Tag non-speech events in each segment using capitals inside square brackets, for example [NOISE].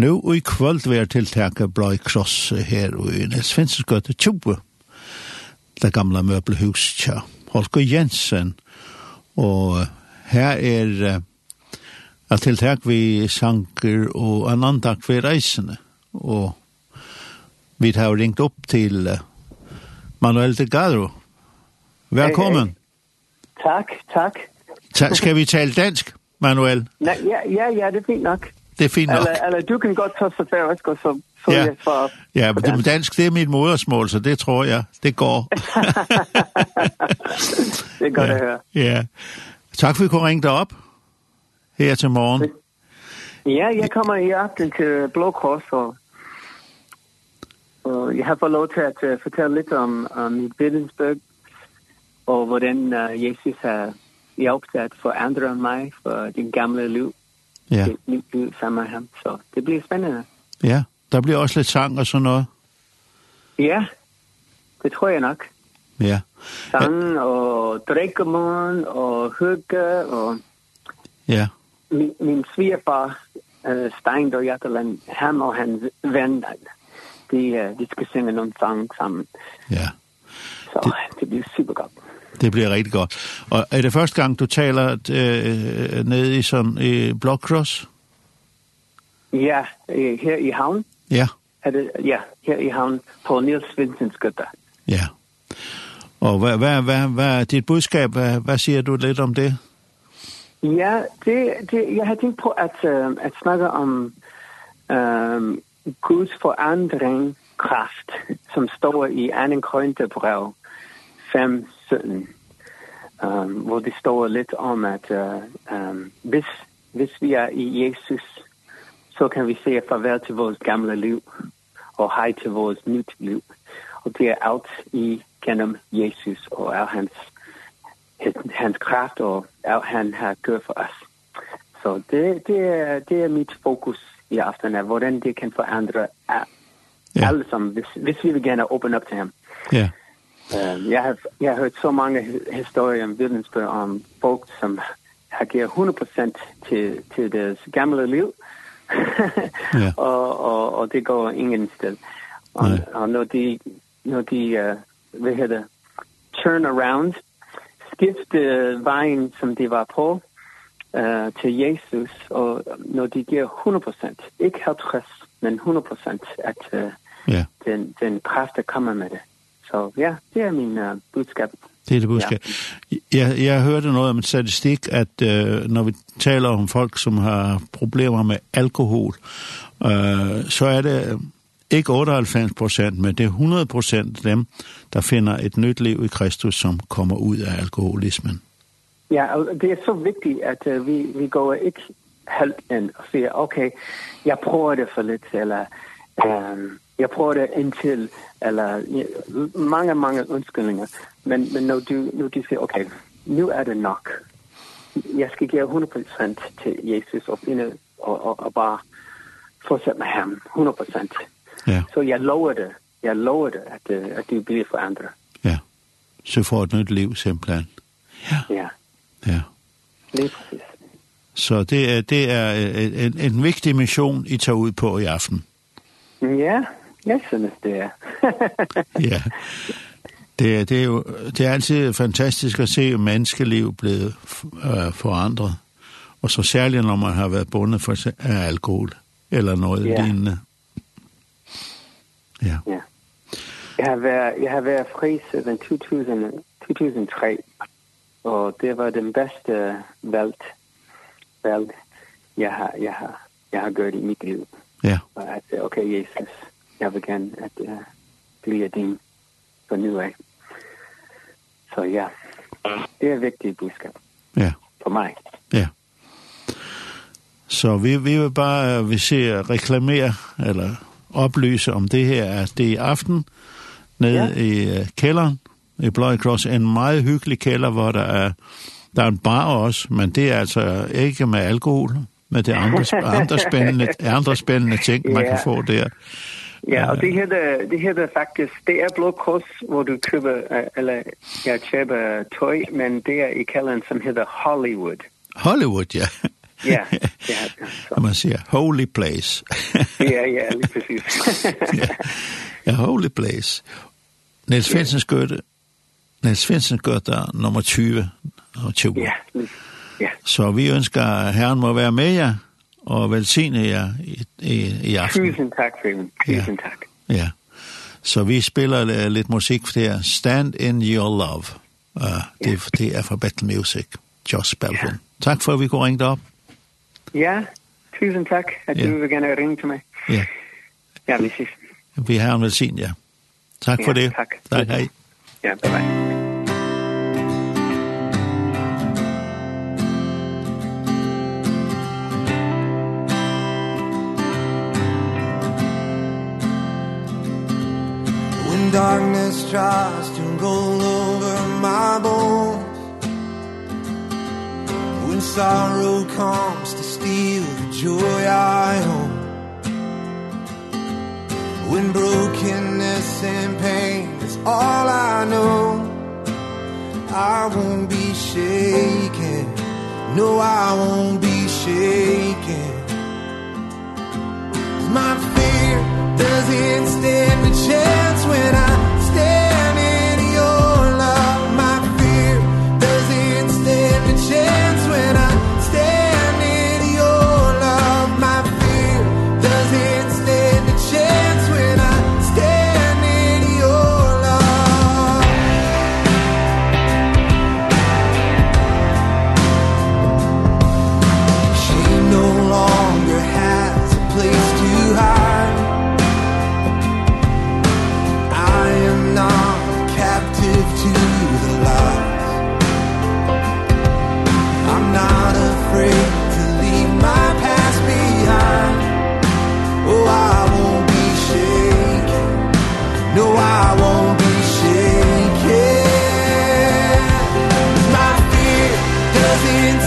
Nå og i kvöld vi er tiltaket bra i kross her og i Nils Finnsgøte 20. Det gamla møblehus tja. Holger Jensen. Og her er at tiltak vi sanker og en antak vi reisende. Og vi har ringt opp til Manuel de Gadro. Velkommen. Hey, hey. Takk, takk. Ta skal vi tale dansk, Manuel? Ja, ja, ja, det er fint nok det er fint nok. Eller, eller du kan godt tage sig færøsk, og så, så ja. for... Ja, men det, dansk, det er mit modersmål, så det tror jeg, det går. [LAUGHS] det er godt ja. at høre. Ja. Tak for, at I kunne ringe dig op her til morgen. Ja, jeg kommer i aften til Blå Kors, og, og jeg har fået lov til at uh, fortælle lidt om, om Billensberg, og hvordan uh, Jesus har hjulpet for andre end mig, for din gamle liv ja. Det nyt liv sammen med ham. Så det bliver spændende. Ja, der bliver også lidt sang og sådan noget. Ja, det tror jeg nok. Ja. Sang ja. og drikkemål og hygge og... Ja. Min, min svigerfar, uh, Stein og Jatterland, ham og hans ven, de, uh, de skal synge nogle sang sammen. Ja. Så det, det bliver super godt. Det bliver rigtig godt. Og er det første gang, du taler øh, nede i sådan i Blockcross? Ja, her i havn. Ja. Er det, ja, her i havn på Niels Vincents Gøtter. Ja. Og hvad, hvad, hvad, hvad er dit budskab? Hvad, hvad siger du lidt om det? Ja, det, det, jeg har tænkt på at, øh, at snakke om øh, Guds forandring kraft, som står i anden grøntebrev 5:17 um, hvor det står litt om at uh, um, hvis, hvis vi er i Jesus, så kan vi se farvel til vores gamle liv og hej til vores nyt liv. Og det er alt i gennem Jesus og er hans, hans kraft og alt han har gjort for os. Så det, det, er, det er mit fokus i aften, er hvordan det kan forandre alle yeah. som, hvis, hvis vi vil gerne åbne op til ham. Ja. Yeah. Um, jeg, har, jeg har hørt så mange historier om vidensbøger om folk, som har givet 100% til, til deres gamle liv, [LAUGHS] ja. og, og, og det går ingen sted. Og, Nej. og når de, når de uh, hvad hedder, turn around, skifte vejen, som de var på, uh, til Jesus, og når de giver 100%, ikke 50, men 100% at uh, ja. den, den kraft, der kommer med det. Så ja, det er min uh, budskab. Det er det budskab. Ja. Jeg, jeg hørte noget om en statistik, at øh, når vi taler om folk, som har problemer med alkohol, øh, så er det ikke 98 procent, men det er 100 procent dem, der finder et nyt liv i Kristus, som kommer ud af alkoholismen. Ja, og det er så vigtigt, at uh, vi, vi går ikke halvt ind og siger, okay, jeg prøver det for lidt, eller Um, jeg prøver det indtil, eller mange, mange undskyldninger, men, men når, du, når du siger, okay, nu er det nok. Jeg skal give 100% til Jesus og finde, og, og, og bare fortsætte med ham, 100%. Ja. Så jeg lover det, jeg lover det, at, at du bliver forandret. Ja, så får et nyt liv simpelthen. Ja. Ja. Ja. Lige præcis. Så det er, det er en, en vigtig mission, I tager ud på i aften. Ja, jeg synes det er. [LAUGHS] ja. Det, det, er jo, det er altid fantastisk at se menneskeliv blevet øh, forandret. Og så særligt, når man har været bundet for, af alkohol eller noget ja. lignende. Ja. ja. Jeg har været, jeg har været fri siden 2000, 2003, og det var den bedste valg, valg jeg, har, jeg, har, jeg har gjort i mit liv. Mm. Ja. Og at, okay, Jesus, jeg vil gerne at uh, blive din for nu af. Så ja, det er vigtigt budskab. Ja. For mig. Ja. Så vi, vi vil bare, vi ser reklamere, eller oplyse om det her, at det er i aften, nede ja. i uh, kælderen, i Bløj Cross, en meget hyggelig kælder, hvor der er, der er en bar også, men det er altså ikke med alkohol men det er andre, andre, spændende, andre spændende ting, man ja. kan få der. Ja, og det hedder, det hedder faktisk, det er Blå Kors, hvor du køber, eller jeg køber tøj, men det er i kalden, som hedder Hollywood. Hollywood, ja. Ja, [LAUGHS] ja. Så. Man siger, holy place. ja, ja, lige præcis. [LAUGHS] ja. ja, holy place. Niels Finsen skøtte, Niels Finsen skøtte nummer 20. 20. Ja, lige Ja. Så vi ønsker, Herren må være med jer, og velsigne jer i, i, i aften. Tusind tak, Freeman. Tusind ja. tak. Ja. Så vi spiller uh, litt musik for det her. Stand in your love. Uh, det, ja. det er fra Battle Music. Josh Belvin. Ja. For, at vi kunne ringe opp. Ja, tusen tak, at ja. du vil gerne ringe til mig. Ja. Ja, vi ses. Vi har en velsigne, ja. Takk for ja, det. Tak. Tak, hej. Ja, bye-bye. When darkness tries to roll over my bones. When sorrow comes to steal the joy I own. When brokenness and pain is all I know. I won't be shaken. No, I won't be shaken. My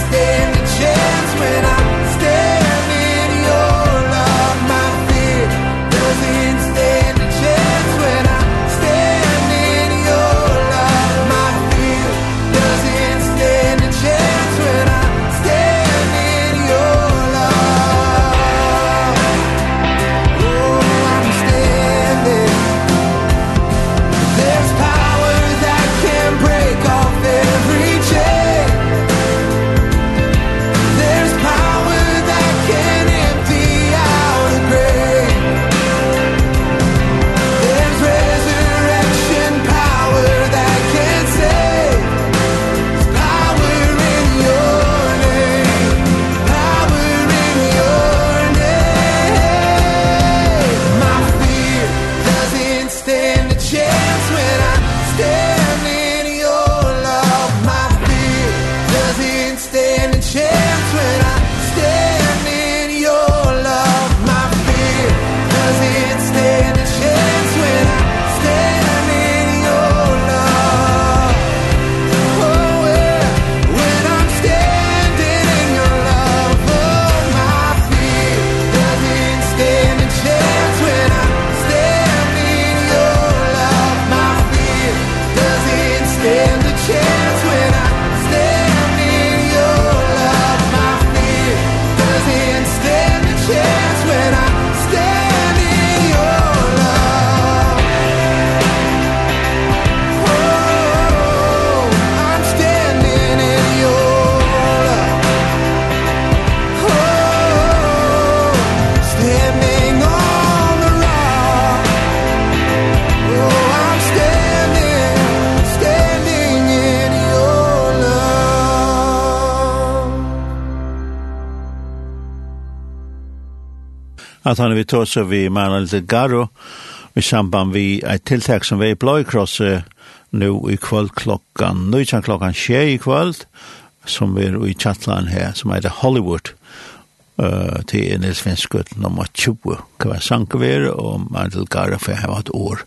stand a chance when I at han vi ta seg vi Manuel garo i samband vi et tiltak som vi i bløykrosset nå i kvöld klokkan, nøytjan klokkan tje i kvöld, som vi er i Chatland her, som heter Hollywood, uh, til Nils Finskut nummer 20, kan være sanke og Manuel garo for jeg har et år